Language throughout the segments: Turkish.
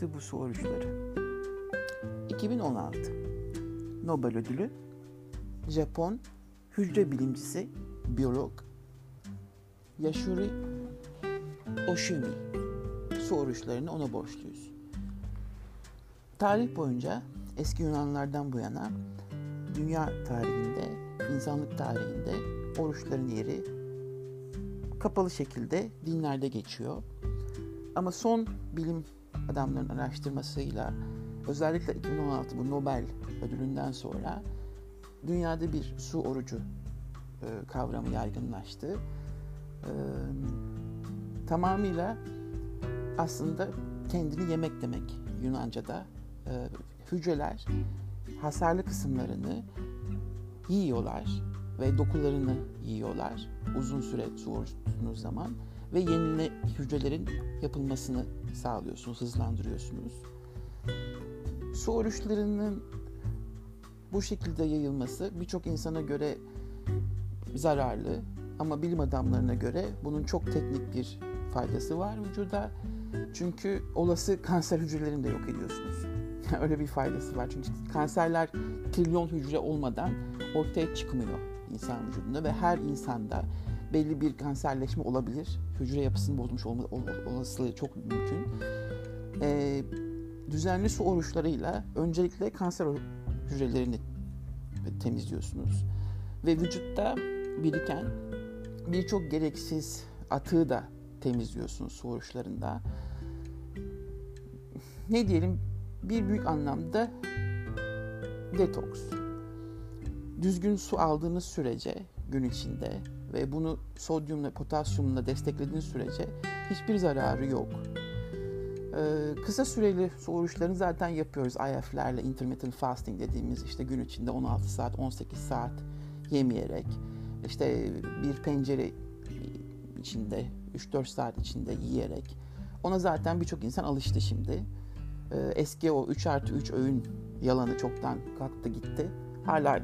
yaptığı bu su oruçları. 2016 Nobel ödülü Japon hücre bilimcisi, biyolog Yashuri Oshimi su oruçlarını ona borçluyuz. Tarih boyunca eski Yunanlardan bu yana dünya tarihinde, insanlık tarihinde oruçların yeri kapalı şekilde dinlerde geçiyor. Ama son bilim adamların araştırmasıyla özellikle 2016 bu Nobel ödülünden sonra dünyada bir su orucu e, kavramı yaygınlaştı. E, tamamıyla aslında kendini yemek demek Yunanca'da. E, hücreler hasarlı kısımlarını yiyorlar ve dokularını yiyorlar uzun süre su oruç tuttuğunuz zaman ve yenile hücrelerin yapılmasını sağlıyorsunuz, hızlandırıyorsunuz. Su oruçlarının bu şekilde yayılması birçok insana göre zararlı ama bilim adamlarına göre bunun çok teknik bir faydası var vücuda. Çünkü olası kanser hücrelerini de yok ediyorsunuz. Öyle bir faydası var. Çünkü kanserler trilyon hücre olmadan ortaya çıkmıyor insan vücudunda ve her insanda belli bir kanserleşme olabilir. Hücre yapısının bozulmuş olma olasılığı çok mümkün. Ee, düzenli su oruçlarıyla öncelikle kanser hücrelerini temizliyorsunuz. Ve vücutta biriken birçok gereksiz atığı da temizliyorsunuz su oruçlarında. Ne diyelim bir büyük anlamda detoks. Düzgün su aldığınız sürece gün içinde ve bunu sodyumla potasyumla desteklediğiniz sürece hiçbir zararı yok. Ee, kısa süreli su oruçlarını zaten yapıyoruz IF'lerle intermittent fasting dediğimiz işte gün içinde 16 saat 18 saat yemeyerek işte bir pencere içinde 3-4 saat içinde yiyerek ona zaten birçok insan alıştı şimdi. Ee, eski o 3 artı 3 öğün yalanı çoktan kalktı gitti. Hala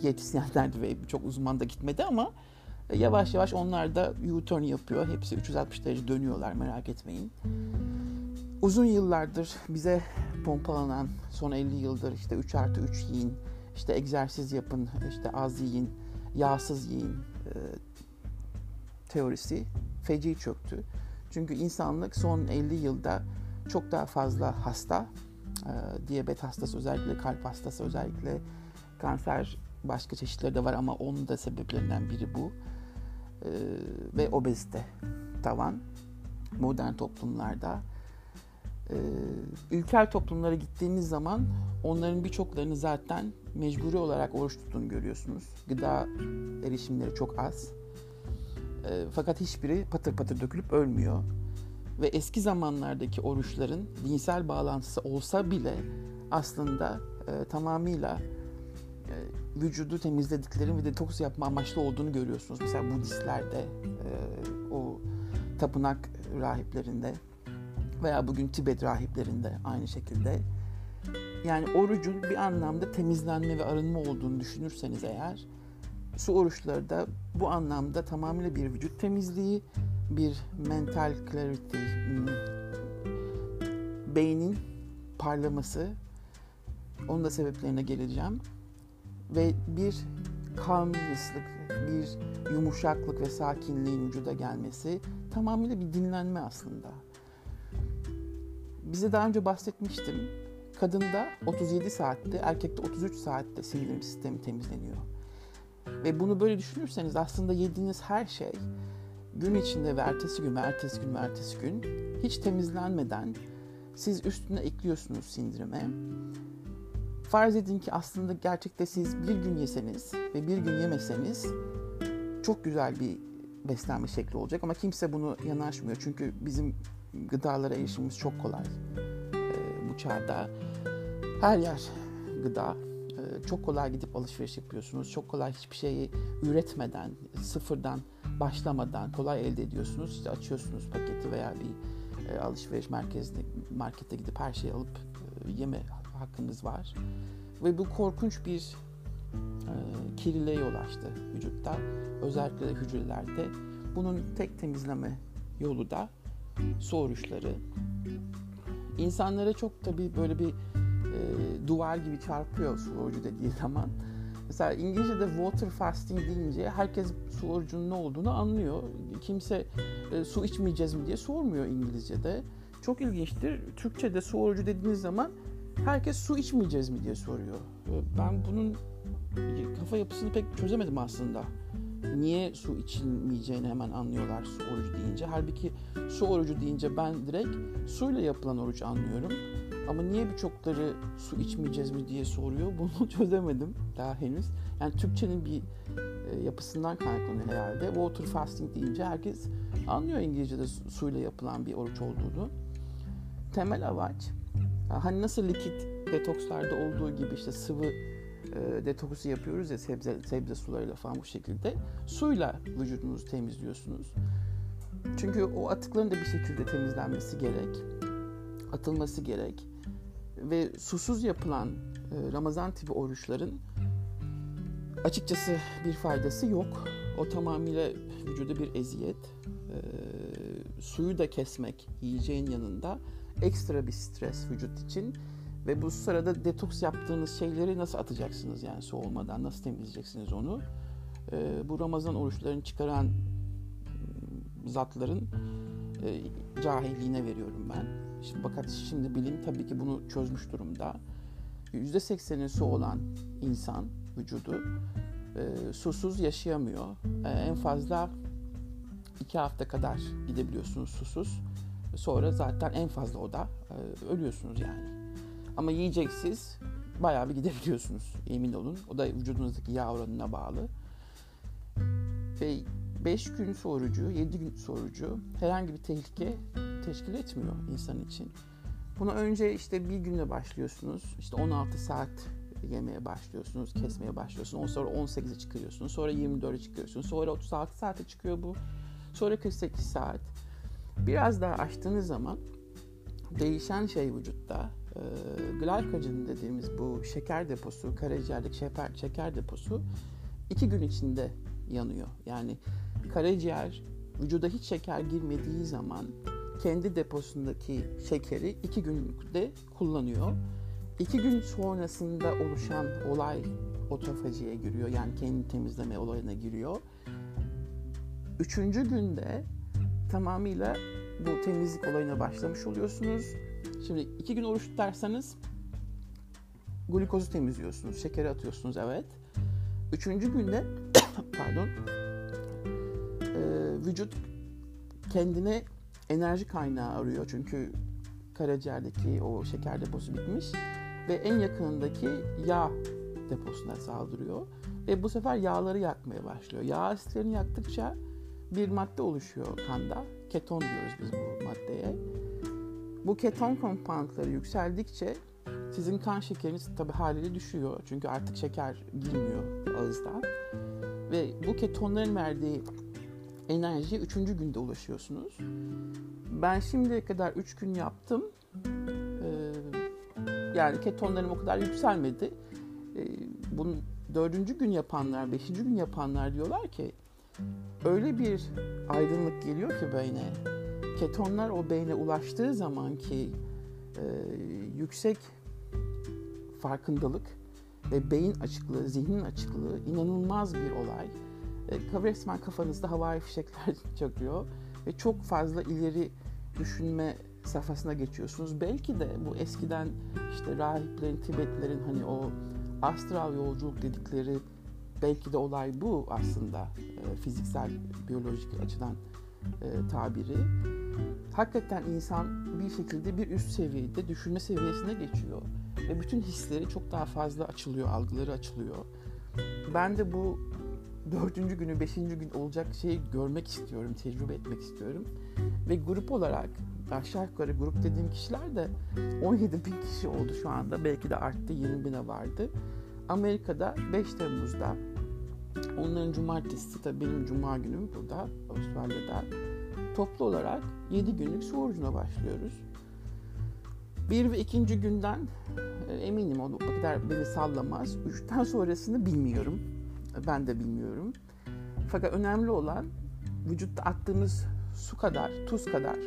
diyetisyenler ve çok uzman da gitmedi ama e, yavaş yavaş onlar da U-turn yapıyor. Hepsi 360 derece dönüyorlar merak etmeyin. Uzun yıllardır bize pompalanan son 50 yıldır işte 3 artı 3 yiyin, işte egzersiz yapın, işte az yiyin, yağsız yiyin e, teorisi feci çöktü. Çünkü insanlık son 50 yılda çok daha fazla hasta, e, diyabet hastası özellikle, kalp hastası özellikle, kanser başka çeşitleri de var ama onun da sebeplerinden biri bu. E, ve obezite tavan modern toplumlarda. E, ülkel toplumlara gittiğimiz zaman onların birçoklarını zaten mecburi olarak oruç tuttuğunu görüyorsunuz. Gıda erişimleri çok az. E, fakat hiçbiri patır patır dökülüp ölmüyor. Ve eski zamanlardaki oruçların dinsel bağlantısı olsa bile aslında e, tamamıyla vücudu temizledikleri ve detoks yapma amaçlı olduğunu görüyorsunuz. Mesela Budistlerde, e, o tapınak rahiplerinde veya bugün Tibet rahiplerinde aynı şekilde. Yani orucun bir anlamda temizlenme ve arınma olduğunu düşünürseniz eğer, su oruçları da bu anlamda tamamıyla bir vücut temizliği, bir mental clarity, hmm, beynin parlaması, onun da sebeplerine geleceğim ve bir calmness'lık, bir yumuşaklık ve sakinliğin vücuda gelmesi tamamıyla bir dinlenme aslında. Bize daha önce bahsetmiştim. Kadında 37 saatte, erkekte 33 saatte sindirim sistemi temizleniyor. Ve bunu böyle düşünürseniz aslında yediğiniz her şey gün içinde ve ertesi gün ve ertesi gün ve ertesi gün hiç temizlenmeden siz üstüne ekliyorsunuz sindirime Farz edin ki aslında gerçekte siz bir gün yeseniz ve bir gün yemeseniz çok güzel bir beslenme şekli olacak ama kimse bunu yanaşmıyor. Çünkü bizim gıdalara erişimimiz çok kolay. Ee, bu çağda her yer gıda. Ee, çok kolay gidip alışveriş yapıyorsunuz. Çok kolay hiçbir şeyi üretmeden, sıfırdan başlamadan kolay elde ediyorsunuz. İşte açıyorsunuz paketi veya bir e, alışveriş merkezinde markete gidip her şeyi alıp e, yeme hakkınız var. Ve bu korkunç bir e, kirliliğe yol açtı vücutta. Özellikle de hücrelerde. Bunun tek temizleme yolu da su oruçları. insanlara çok tabii böyle bir e, duvar gibi çarpıyor su orucu dediği zaman. Mesela İngilizce'de water fasting deyince herkes su orucunun ne olduğunu anlıyor. Kimse e, su içmeyeceğiz mi diye sormuyor İngilizce'de. Çok ilginçtir. Türkçe'de su orucu dediğiniz zaman herkes su içmeyeceğiz mi diye soruyor. E, ben bunun kafa yapısını pek çözemedim aslında. Niye su içilmeyeceğini hemen anlıyorlar su orucu deyince. Halbuki su orucu deyince ben direkt suyla yapılan oruç anlıyorum. Ama niye birçokları su içmeyeceğiz mi diye soruyor bunu çözemedim daha henüz. Yani Türkçenin bir e, yapısından kaynaklanıyor herhalde. Water fasting deyince herkes anlıyor İngilizce'de suyla yapılan bir oruç olduğunu. Temel amaç hani nasıl likit detokslarda olduğu gibi işte sıvı e, detoksu yapıyoruz ya sebze sebze sularıyla falan bu şekilde suyla vücudunuzu temizliyorsunuz. Çünkü o atıkların da bir şekilde temizlenmesi gerek, atılması gerek ve susuz yapılan e, Ramazan tipi oruçların açıkçası bir faydası yok. O tamamıyla vücuda bir eziyet. E, suyu da kesmek yiyeceğin yanında ekstra bir stres vücut için ve bu sırada detoks yaptığınız şeyleri nasıl atacaksınız yani su olmadan nasıl temizleyeceksiniz onu? E, bu Ramazan oruçlarını çıkaran zatların e, cahilliğine veriyorum ben. Şimdi, fakat şimdi bilim tabii ki bunu çözmüş durumda. %80'i su olan insan vücudu e, susuz yaşayamıyor. E, en fazla iki hafta kadar gidebiliyorsunuz susuz. Sonra zaten en fazla o da e, ölüyorsunuz yani. Ama yiyeceksiz bayağı bir gidebiliyorsunuz emin olun. O da vücudunuzdaki yağ oranına bağlı. Ve 5 gün sorucu, 7 gün sorucu herhangi bir tehlike teşkil etmiyor insan için. Bunu önce işte bir günle başlıyorsunuz. İşte 16 saat yemeye başlıyorsunuz, kesmeye başlıyorsunuz. Sonra 18'e çıkıyorsunuz. Sonra 24'e çıkıyorsunuz. Sonra 36 saate çıkıyor bu. Sonra 48 saat. Biraz daha açtığınız zaman değişen şey vücutta e, glikojen dediğimiz bu şeker deposu, karaciğerdeki şeker, şeker deposu iki gün içinde yanıyor. Yani karaciğer vücuda hiç şeker girmediği zaman kendi deposundaki şekeri iki günde kullanıyor. İki gün sonrasında oluşan olay otofajiye giriyor. Yani kendi temizleme olayına giriyor. Üçüncü günde tamamıyla bu temizlik olayına başlamış oluyorsunuz. Şimdi iki gün oruç tutarsanız glikozu temizliyorsunuz, şekeri atıyorsunuz evet. Üçüncü günde pardon e, vücut kendine enerji kaynağı arıyor çünkü karaciğerdeki o şeker deposu bitmiş ve en yakınındaki yağ deposuna saldırıyor ve bu sefer yağları yakmaya başlıyor. Yağ asitlerini yaktıkça bir madde oluşuyor kanda. Keton diyoruz biz bu maddeye. Bu keton kompantları yükseldikçe sizin kan şekeriniz tabi haliyle düşüyor. Çünkü artık şeker girmiyor ağızda. Ve bu ketonların verdiği enerjiye üçüncü günde ulaşıyorsunuz. Ben şimdiye kadar üç gün yaptım. Ee, yani ketonlarım o kadar yükselmedi. Ee, bunu dördüncü gün yapanlar, beşinci gün yapanlar diyorlar ki öyle bir aydınlık geliyor ki beyne. Ketonlar o beyne ulaştığı zaman ki e, yüksek farkındalık ve beyin açıklığı, zihnin açıklığı inanılmaz bir olay. E, resmen kafanızda havai fişekler çakıyor ve çok fazla ileri düşünme safhasına geçiyorsunuz. Belki de bu eskiden işte rahiplerin, Tibetlerin hani o astral yolculuk dedikleri belki de olay bu aslında e, fiziksel, biyolojik açıdan e, tabiri. Hakikaten insan bir şekilde bir üst seviyede düşünme seviyesine geçiyor ve bütün hisleri çok daha fazla açılıyor, algıları açılıyor. Ben de bu dördüncü günü, beşinci gün olacak şeyi görmek istiyorum, tecrübe etmek istiyorum. Ve grup olarak aşağı yukarı grup dediğim kişiler de 17 bin kişi oldu şu anda. Belki de arttı 20 bine vardı. Amerika'da 5 Temmuz'da onların cumartesi tabii benim cuma günüm burada Avustralya'da toplu olarak 7 günlük su orucuna başlıyoruz. Bir ve ikinci günden e, eminim o kadar beni sallamaz. Üçten sonrasını bilmiyorum. Ben de bilmiyorum. Fakat önemli olan vücutta attığımız su kadar, tuz kadar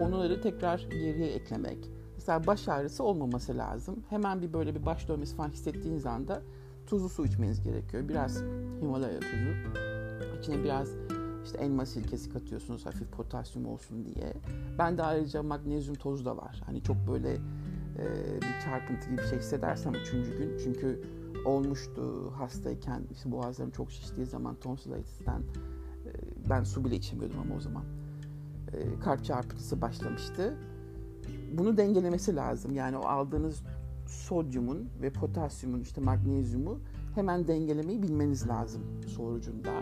onları tekrar geriye eklemek. mesela baş ağrısı olmaması lazım. Hemen bir böyle bir baş dönmesi falan hissettiğiniz anda tuzlu su içmeniz gerekiyor. Biraz Himalaya tuzu. İçine biraz işte elma sirkesi katıyorsunuz hafif potasyum olsun diye. Ben de ayrıca magnezyum tozu da var. Hani çok böyle e, bir çarpıntı gibi bir şey hissedersem üçüncü gün. Çünkü olmuştu hastayken işte boğazlarım çok şiştiği zaman tonsillitisten e, ben su bile içemiyordum ama o zaman e, kalp çarpıntısı başlamıştı. Bunu dengelemesi lazım. Yani o aldığınız sodyumun ve potasyumun işte magnezyumu hemen dengelemeyi bilmeniz lazım sonucunda.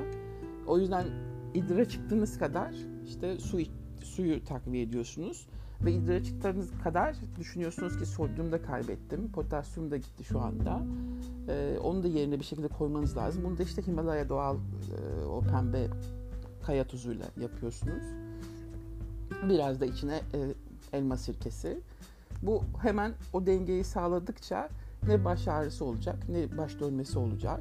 O yüzden idrara çıktığınız kadar işte su suyu takviye ediyorsunuz ve idrara çıktığınız kadar düşünüyorsunuz ki sodyum da kaybettim, potasyum da gitti şu anda. Ee, onu da yerine bir şekilde koymanız lazım. Bunu da işte Himalaya doğal e, o pembe kaya tuzuyla yapıyorsunuz. Biraz da içine e, elma sirkesi. Bu hemen o dengeyi sağladıkça ne baş ağrısı olacak ne baş dönmesi olacak.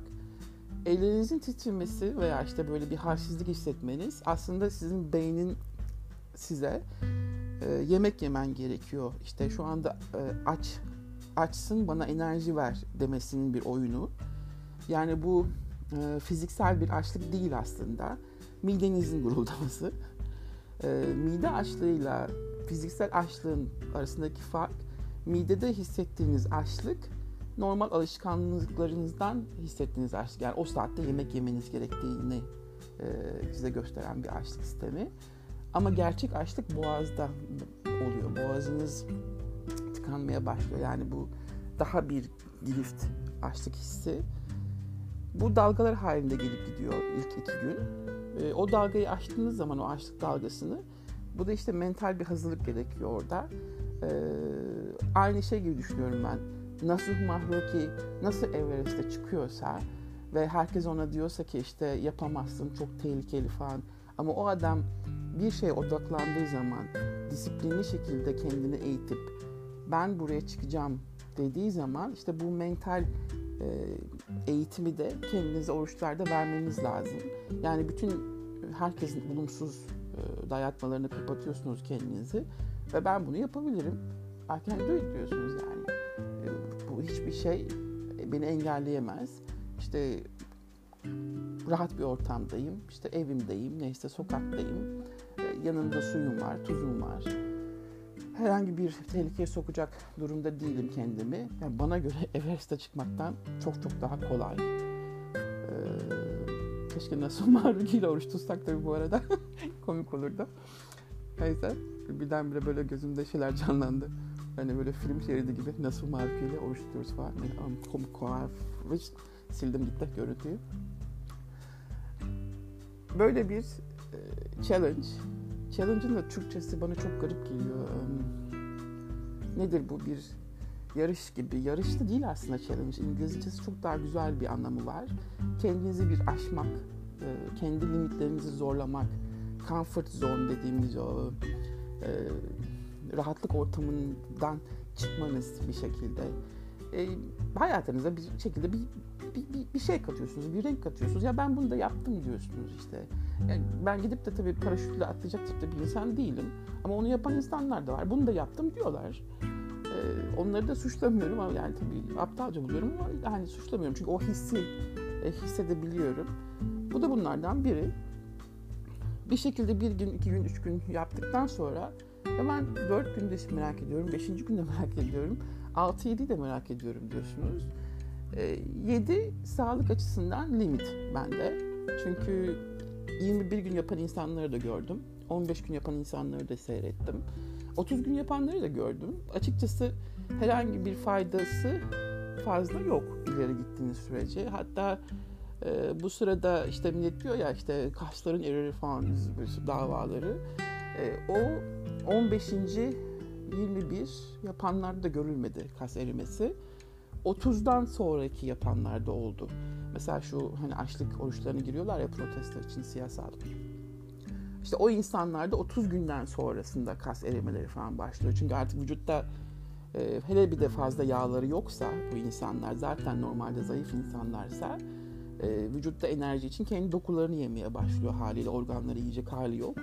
Ellerinizin titremesi veya işte böyle bir halsizlik hissetmeniz aslında sizin beynin size e, yemek yemen gerekiyor. İşte şu anda e, aç açsın bana enerji ver demesinin bir oyunu. Yani bu e, fiziksel bir açlık değil aslında. Midenizin guruldaması. E, mide açlığıyla fiziksel açlığın arasındaki fark midede hissettiğiniz açlık normal alışkanlıklarınızdan hissettiğiniz açlık. Yani o saatte yemek yemeniz gerektiğini e, size gösteren bir açlık sistemi. Ama gerçek açlık boğazda oluyor. Boğazınız tıkanmaya başlıyor. Yani bu daha bir girift açlık hissi. Bu dalgalar halinde gelip gidiyor ilk iki gün. E, o dalgayı açtığınız zaman o açlık dalgasını bu da işte mental bir hazırlık gerekiyor orada. E, aynı şey gibi düşünüyorum ben. Nasuh Mahruki nasıl Everest'e çıkıyorsa ve herkes ona diyorsa ki işte yapamazsın çok tehlikeli falan. Ama o adam bir şeye odaklandığı zaman disiplinli şekilde kendini eğitip ben buraya çıkacağım dediği zaman işte bu mental e, eğitimi de kendinize oruçlarda vermeniz lazım. Yani bütün herkesin olumsuz dayatmalarını kapatıyorsunuz kendinizi ve ben bunu yapabilirim. I can do it diyorsunuz yani. E, bu hiçbir şey beni engelleyemez. İşte rahat bir ortamdayım, işte evimdeyim, neyse sokaktayım. E, yanında suyum var, tuzum var. Herhangi bir tehlikeye sokacak durumda değilim kendimi. Yani bana göre Everest'e çıkmaktan çok çok daha kolay. Ee, keşke nasıl Maruki oruç tutsak tabii bu arada. Komik olurdu. Neyse birdenbire böyle gözümde şeyler canlandı. Hani böyle film şeridi gibi nasıl Maruki ile oruç tutuyoruz falan. Yani, komik kolay. Sildim gitti görüntüyü. Böyle bir e, challenge. Challenge'ın da Türkçesi bana çok garip geliyor. Nedir bu bir yarış gibi? Yarış da değil aslında challenge. İngilizcesi çok daha güzel bir anlamı var. Kendinizi bir aşmak, e, kendi limitlerinizi zorlamak, comfort zone dediğimiz o e, rahatlık ortamından çıkmanız bir şekilde e, hayatınıza bir şekilde bir, bir, bir, bir şey katıyorsunuz, bir renk katıyorsunuz. Ya ben bunu da yaptım diyorsunuz işte. Yani ben gidip de tabii paraşütle atlayacak tipte bir insan değilim. Ama onu yapan insanlar da var. Bunu da yaptım diyorlar. Ee, onları da suçlamıyorum ama yani tabii aptalca buluyorum ama yani suçlamıyorum. Çünkü o hissi e, hissedebiliyorum. Bu da bunlardan biri. Bir şekilde bir gün, iki gün, üç gün yaptıktan sonra ya ben dört günde merak ediyorum, beşinci günde merak ediyorum, altı yedi de merak ediyorum diyorsunuz. E, yedi sağlık açısından limit bende. Çünkü 21 gün yapan insanları da gördüm. 15 gün yapan insanları da seyrettim. 30 gün yapanları da gördüm. Açıkçası herhangi bir faydası fazla yok ileri gittiğiniz sürece. Hatta e, bu sırada işte millet diyor ya işte kasların erir falan davaları. E, o 15. 21 yapanlarda da görülmedi kas erimesi. 30'dan sonraki yapanlarda oldu. Mesela şu hani açlık oruçlarına giriyorlar ya protesto için siyasal. İşte o insanlarda 30 günden sonrasında kas erimeleri falan başlıyor. Çünkü artık vücutta e, hele bir de fazla yağları yoksa bu insanlar zaten normalde zayıf insanlarsa e, vücutta enerji için kendi dokularını yemeye başlıyor haliyle organları yiyecek hali yok.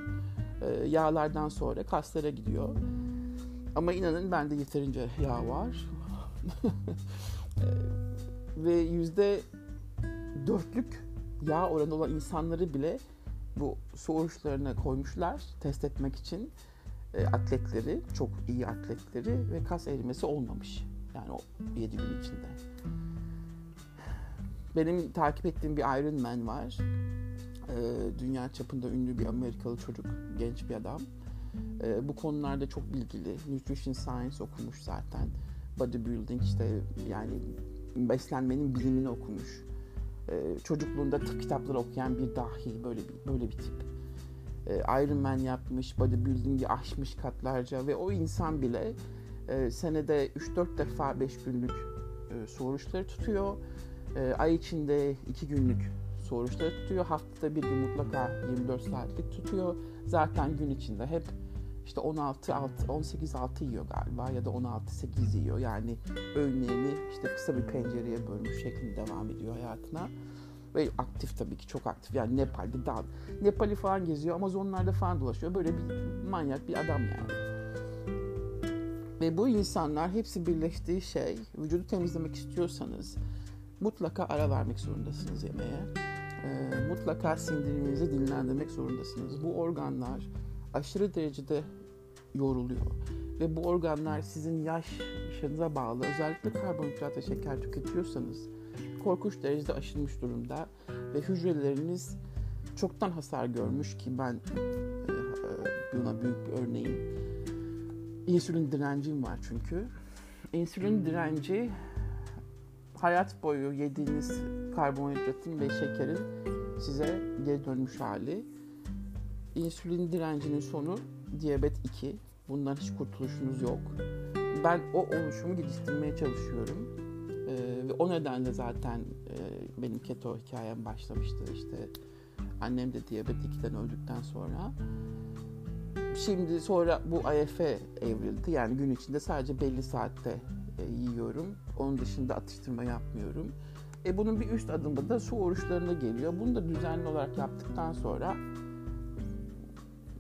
E, yağlardan sonra kaslara gidiyor. Ama inanın bende yeterince yağ var. Ve yüzde dörtlük yağ oranı olan insanları bile bu su oruçlarına koymuşlar test etmek için e, atletleri, çok iyi atletleri ve kas erimesi olmamış. Yani o 7 gün içinde. Benim takip ettiğim bir Iron Man var. E, dünya çapında ünlü bir Amerikalı çocuk, genç bir adam. E, bu konularda çok bilgili. Nutrition Science okumuş zaten. Bodybuilding işte yani beslenmenin bilimini okumuş. E, çocukluğunda kitapları okuyan bir dahi böyle bir böyle bir tip. E, Iron Man yapmış, bodybuilding'i aşmış katlarca ve o insan bile e, senede 3-4 defa 5 günlük e, soruçları tutuyor. E, ay içinde 2 günlük soruçları tutuyor. Haftada bir gün mutlaka 24 saatlik tutuyor. Zaten gün içinde hep işte 16 6 18 6 yiyor galiba ya da 16 8 yiyor. Yani öğünlerini işte kısa bir pencereye bölmüş şeklinde devam ediyor hayatına. Ve aktif tabii ki çok aktif. Yani Nepal'de dağ, Nepal'i falan geziyor, Amazonlarda falan dolaşıyor. Böyle bir manyak bir adam yani. Ve bu insanlar hepsi birleştiği şey, vücudu temizlemek istiyorsanız mutlaka ara vermek zorundasınız yemeğe. E, mutlaka sindiriminizi dinlendirmek zorundasınız. Bu organlar aşırı derecede yoruluyor. Ve bu organlar sizin yaş yaşınıza bağlı özellikle karbonhidrat ve şeker tüketiyorsanız korkunç derecede aşılmış durumda ve hücreleriniz çoktan hasar görmüş ki ben e, buna büyük bir örneğim. İnsülin direncim var çünkü. İnsülin direnci hayat boyu yediğiniz karbonhidratın ve şekerin size geri dönmüş hali. İnsülin direncinin sonu diyabet 2. Bundan hiç kurtuluşunuz yok. Ben o oluşumu geliştirmeye çalışıyorum. Ee, ve o nedenle zaten e, benim keto hikayem başlamıştı işte. Annem de diyabet 2'den öldükten sonra. Şimdi sonra bu AF'e evrildi. Yani gün içinde sadece belli saatte e, yiyorum. Onun dışında atıştırma yapmıyorum. E bunun bir üst adımı da su oruçlarına geliyor. Bunu da düzenli olarak yaptıktan sonra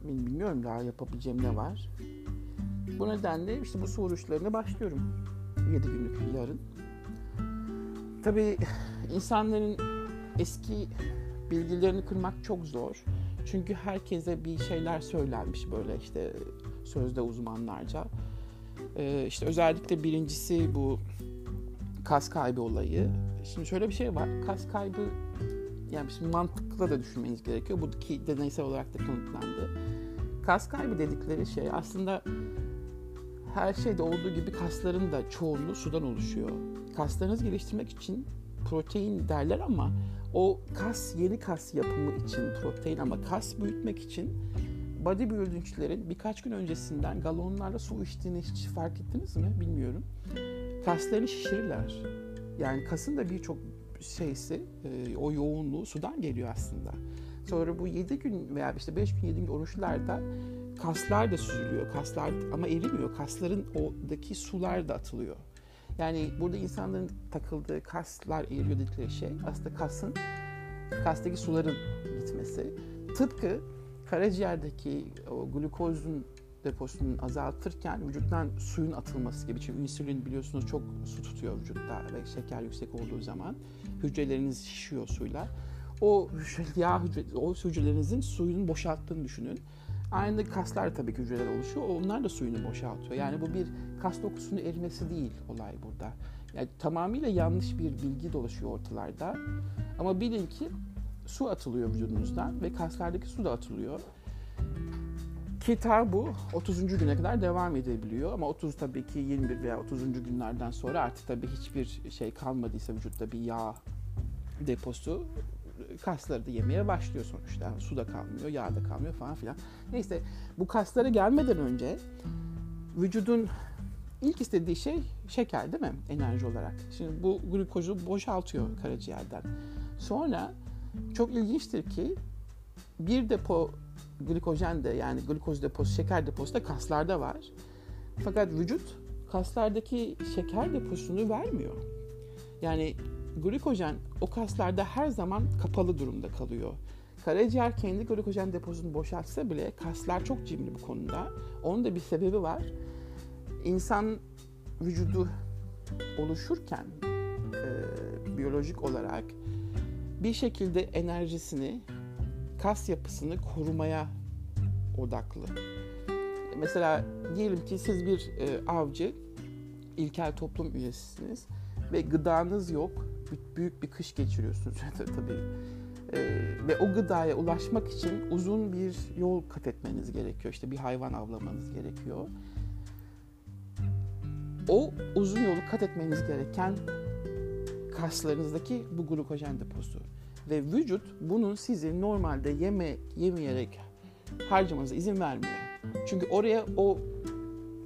bilmiyorum daha yapabileceğim ne var. Bu nedenle işte bu su oruçlarına başlıyorum. 7 günlük yarın. Tabii insanların eski bilgilerini kırmak çok zor. Çünkü herkese bir şeyler söylenmiş böyle işte sözde uzmanlarca. Ee, işte özellikle birincisi bu kas kaybı olayı. Şimdi şöyle bir şey var. Kas kaybı yani şimdi mantıklı da düşünmeniz gerekiyor. Bu ki deneysel olarak da kanıtlandı. Kas kaybı dedikleri şey aslında her şeyde olduğu gibi kasların da çoğunluğu sudan oluşuyor. Kaslarınızı geliştirmek için protein derler ama o kas yeni kas yapımı için protein ama kas büyütmek için bodybuildingçilerin birkaç gün öncesinden galonlarla su içtiğini hiç fark ettiniz mi bilmiyorum. Kaslarını şişirirler. Yani kasın da birçok şeysi e, o yoğunluğu sudan geliyor aslında. Sonra bu 7 gün veya işte 5 gün 7 gün oruçlarda kaslar da süzülüyor. Kaslar ama erimiyor. Kasların oradaki sular da atılıyor. Yani burada insanların takıldığı kaslar eriyor dedikleri şey aslında kasın kastaki suların gitmesi. Tıpkı karaciğerdeki o glukozun deposunu azaltırken vücuttan suyun atılması gibi. Çünkü insülin biliyorsunuz çok su tutuyor vücutta ve şeker yüksek olduğu zaman hücreleriniz şişiyor suyla. O yağ hücre, o hücrelerinizin suyunu boşalttığını düşünün. Aynı kaslar tabii ki hücreler oluşuyor. Onlar da suyunu boşaltıyor. Yani bu bir kas dokusunun erimesi değil olay burada. Yani tamamıyla yanlış bir bilgi dolaşıyor ortalarda. Ama bilin ki su atılıyor vücudunuzdan ve kaslardaki su da atılıyor. Ki bu 30. güne kadar devam edebiliyor ama 30 tabii ki 21 veya 30. günlerden sonra artık tabii hiçbir şey kalmadıysa vücutta bir yağ deposu kasları da yemeye başlıyor sonuçta. Su da kalmıyor, yağ da kalmıyor falan filan. Neyse bu kaslara gelmeden önce vücudun ilk istediği şey şeker değil mi? Enerji olarak. Şimdi bu glukozu boşaltıyor karaciğerden. Sonra çok ilginçtir ki bir depo glikojen de yani glukoz deposu, şeker deposu da kaslarda var. Fakat vücut kaslardaki şeker deposunu vermiyor. Yani glikojen o kaslarda her zaman kapalı durumda kalıyor. Karaciğer kendi glikojen deposunu boşaltsa bile kaslar çok cimri bu konuda. Onun da bir sebebi var. insan vücudu oluşurken e, biyolojik olarak bir şekilde enerjisini, kas yapısını korumaya odaklı. Mesela diyelim ki siz bir e, avcı, ilkel toplum üyesisiniz ve gıdanız yok, büyük bir kış geçiriyorsunuz tabii. E, ve o gıdaya ulaşmak için uzun bir yol kat etmeniz gerekiyor. İşte bir hayvan avlamanız gerekiyor. O uzun yolu kat etmeniz gereken kaslarınızdaki bu glukojen deposu. Ve vücut bunun sizi normalde yeme yemeyerek harcamanıza izin vermiyor. Çünkü oraya o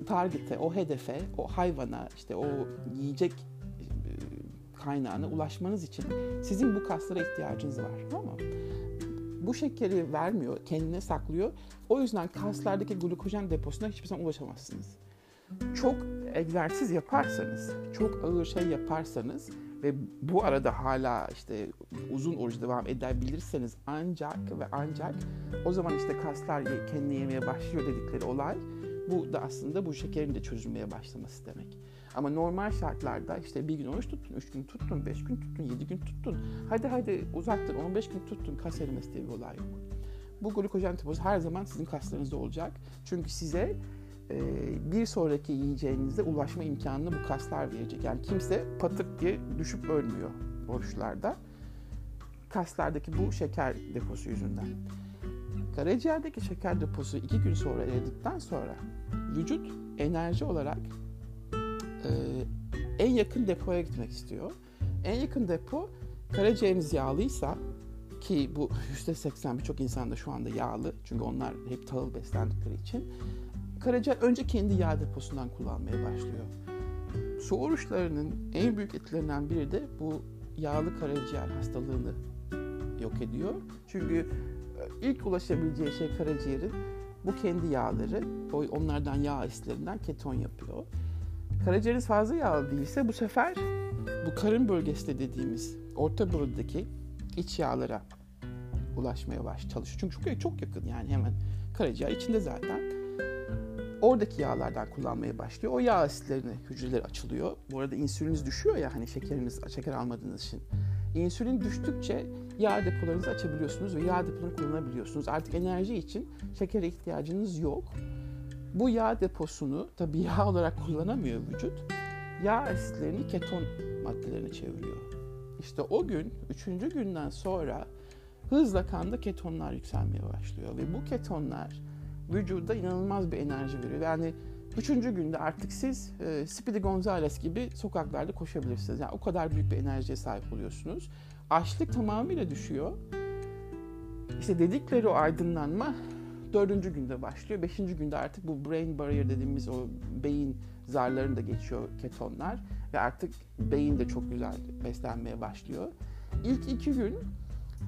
targete, o hedefe, o hayvana, işte o yiyecek e, kaynağına ulaşmanız için sizin bu kaslara ihtiyacınız var. Tamam mı? Bu şekeri vermiyor, kendine saklıyor. O yüzden kaslardaki glukojen deposuna hiçbir zaman ulaşamazsınız. Çok egzersiz yaparsanız, çok ağır şey yaparsanız ve bu arada hala işte uzun oruç devam edebilirseniz ancak ve ancak o zaman işte kaslar kendini yemeye başlıyor dedikleri olay bu da aslında bu şekerin de çözülmeye başlaması demek. Ama normal şartlarda işte bir gün oruç tuttun, üç gün tuttun, beş gün tuttun, yedi gün tuttun. Hadi hadi uzattın, 15 gün tuttun kas erimesi diye bir olay yok. Bu glikojen deposu her zaman sizin kaslarınızda olacak. Çünkü size e, bir sonraki yiyeceğinize ulaşma imkanını bu kaslar verecek. Yani kimse patık diye düşüp ölmüyor oruçlarda. Kaslardaki bu şeker deposu yüzünden. Karaciğerdeki şeker deposu iki gün sonra eridikten sonra vücut enerji olarak e, en yakın depoya gitmek istiyor. En yakın depo karaciğeriniz yağlıysa ki bu %80 birçok insanda şu anda yağlı çünkü onlar hep tahıl beslendikleri için karaciğer önce kendi yağ deposundan kullanmaya başlıyor. Su oruçlarının en büyük etkilerinden biri de bu yağlı karaciğer hastalığını yok ediyor. Çünkü e, ilk ulaşabileceği şey karaciğerin bu kendi yağları, onlardan yağ asidlerinden keton yapıyor. Karaciğeriniz fazla yağlı değilse bu sefer bu karın bölgesinde dediğimiz orta bölgedeki iç yağlara ulaşmaya baş çalışıyor. Çünkü çok yakın yani hemen karaciğer içinde zaten oradaki yağlardan kullanmaya başlıyor. O yağ asitlerini hücreler açılıyor. Bu arada insüliniz düşüyor ya hani şekeriniz şeker almadığınız için. İnsülin düştükçe yağ depolarınızı açabiliyorsunuz ve yağ depolarını kullanabiliyorsunuz. Artık enerji için şekere ihtiyacınız yok. Bu yağ deposunu tabii yağ olarak kullanamıyor vücut. Yağ asitlerini keton maddelerine çeviriyor. İşte o gün, üçüncü günden sonra hızla kanda ketonlar yükselmeye başlıyor. Ve bu ketonlar vücuda inanılmaz bir enerji veriyor. Yani üçüncü günde artık siz e, Speedy Gonzales gibi sokaklarda koşabilirsiniz. Yani o kadar büyük bir enerjiye sahip oluyorsunuz. Açlık tamamıyla düşüyor. İşte dedikleri o aydınlanma dördüncü günde başlıyor. Beşinci günde artık bu brain barrier dediğimiz o beyin zarlarını da geçiyor ketonlar. Ve artık beyin de çok güzel beslenmeye başlıyor. İlk iki gün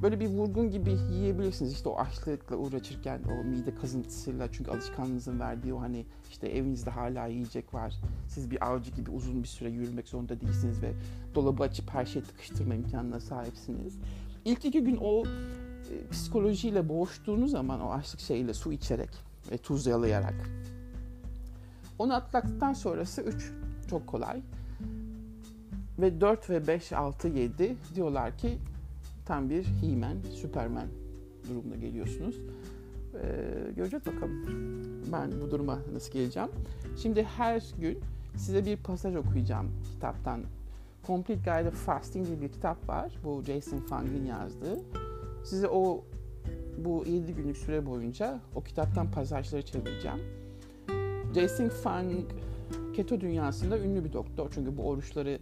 böyle bir vurgun gibi yiyebilirsiniz. İşte o açlıkla uğraşırken o mide kazıntısıyla çünkü alışkanlığınızın verdiği o hani işte evinizde hala yiyecek var. Siz bir avcı gibi uzun bir süre yürümek zorunda değilsiniz ve dolabı açıp her şeyi tıkıştırma imkanına sahipsiniz. İlk iki gün o e, psikolojiyle boğuştuğunuz zaman o açlık şeyiyle su içerek ve tuz yalayarak onu atlattıktan sonrası 3 çok kolay. Ve 4 ve 5, 6, 7 diyorlar ki tam bir He-Man, Superman durumuna geliyorsunuz. Ee, göreceğiz bakalım ben bu duruma nasıl geleceğim. Şimdi her gün size bir pasaj okuyacağım kitaptan. Complete Guide of Fasting diye bir kitap var. Bu Jason Fung'in yazdığı. Size o bu 7 günlük süre boyunca o kitaptan pasajları çevireceğim. Jason Fung keto dünyasında ünlü bir doktor. Çünkü bu oruçları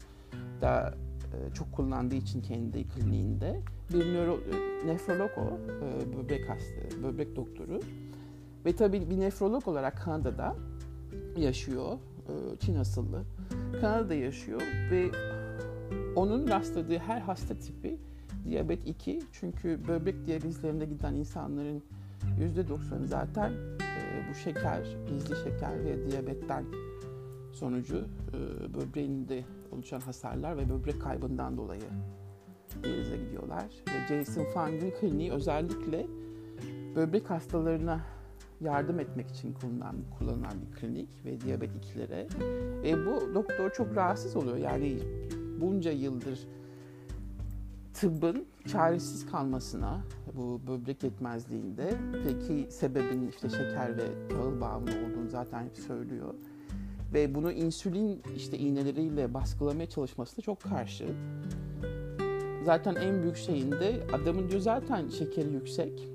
da e, çok kullandığı için kendi kliniğinde bir nöro, e, nefrolog o, e, böbrek hasta, böbrek doktoru. Ve tabii bir nefrolog olarak Kanada'da yaşıyor, Çin asıllı. Kanada'da yaşıyor ve onun rastladığı her hasta tipi diyabet 2 çünkü böbrek diyalizlerinde giden insanların %90'ı zaten bu şeker, gizli şeker ve diyabetten sonucu böbreğinde oluşan hasarlar ve böbrek kaybından dolayı diyalize gidiyorlar. Ve Jason Fung'ın kliniği özellikle böbrek hastalarına yardım etmek için kullanılan, kullanılan bir klinik ve diyabetiklere. Ve bu doktor çok rahatsız oluyor. Yani bunca yıldır tıbbın çaresiz kalmasına bu böbrek yetmezliğinde peki sebebin işte şeker ve tahıl bağımlı olduğunu zaten hep söylüyor. Ve bunu insülin işte iğneleriyle baskılamaya çalışmasına çok karşı. Zaten en büyük şeyinde adamın diyor zaten şekeri yüksek.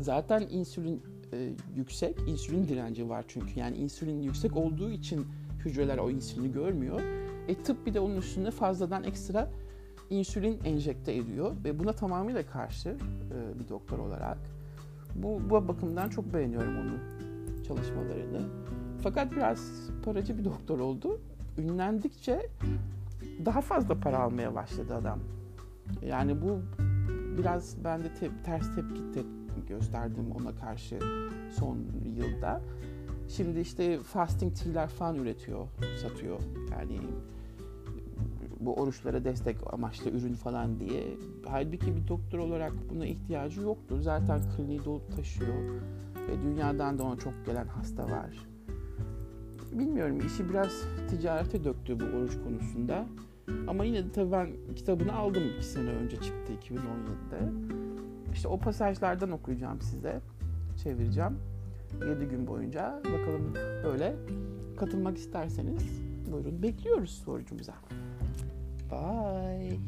Zaten insülin e, yüksek, insülin direnci var çünkü. Yani insülin yüksek olduğu için hücreler o insülini görmüyor. E tıp bir de onun üstüne fazladan ekstra insülin enjekte ediyor ve buna tamamıyla karşı e, bir doktor olarak. Bu, bu bakımdan çok beğeniyorum onun çalışmalarını. Fakat biraz paracı bir doktor oldu. Ünlendikçe daha fazla para almaya başladı adam. Yani bu biraz ben de te- ters tepki te- gösterdim ona karşı son yılda. Şimdi işte fasting tea'ler falan üretiyor, satıyor. Yani bu oruçlara destek amaçlı ürün falan diye. Halbuki bir doktor olarak buna ihtiyacı yoktur. Zaten kliniği dolu taşıyor ve dünyadan da ona çok gelen hasta var. Bilmiyorum işi biraz ticarete döktü bu oruç konusunda. Ama yine de tabii ben kitabını aldım 2 sene önce çıktı 2017'de. İşte o pasajlardan okuyacağım size. Çevireceğim. 7 gün boyunca. Bakalım böyle katılmak isterseniz buyurun. Bekliyoruz sorucumuza. Bye.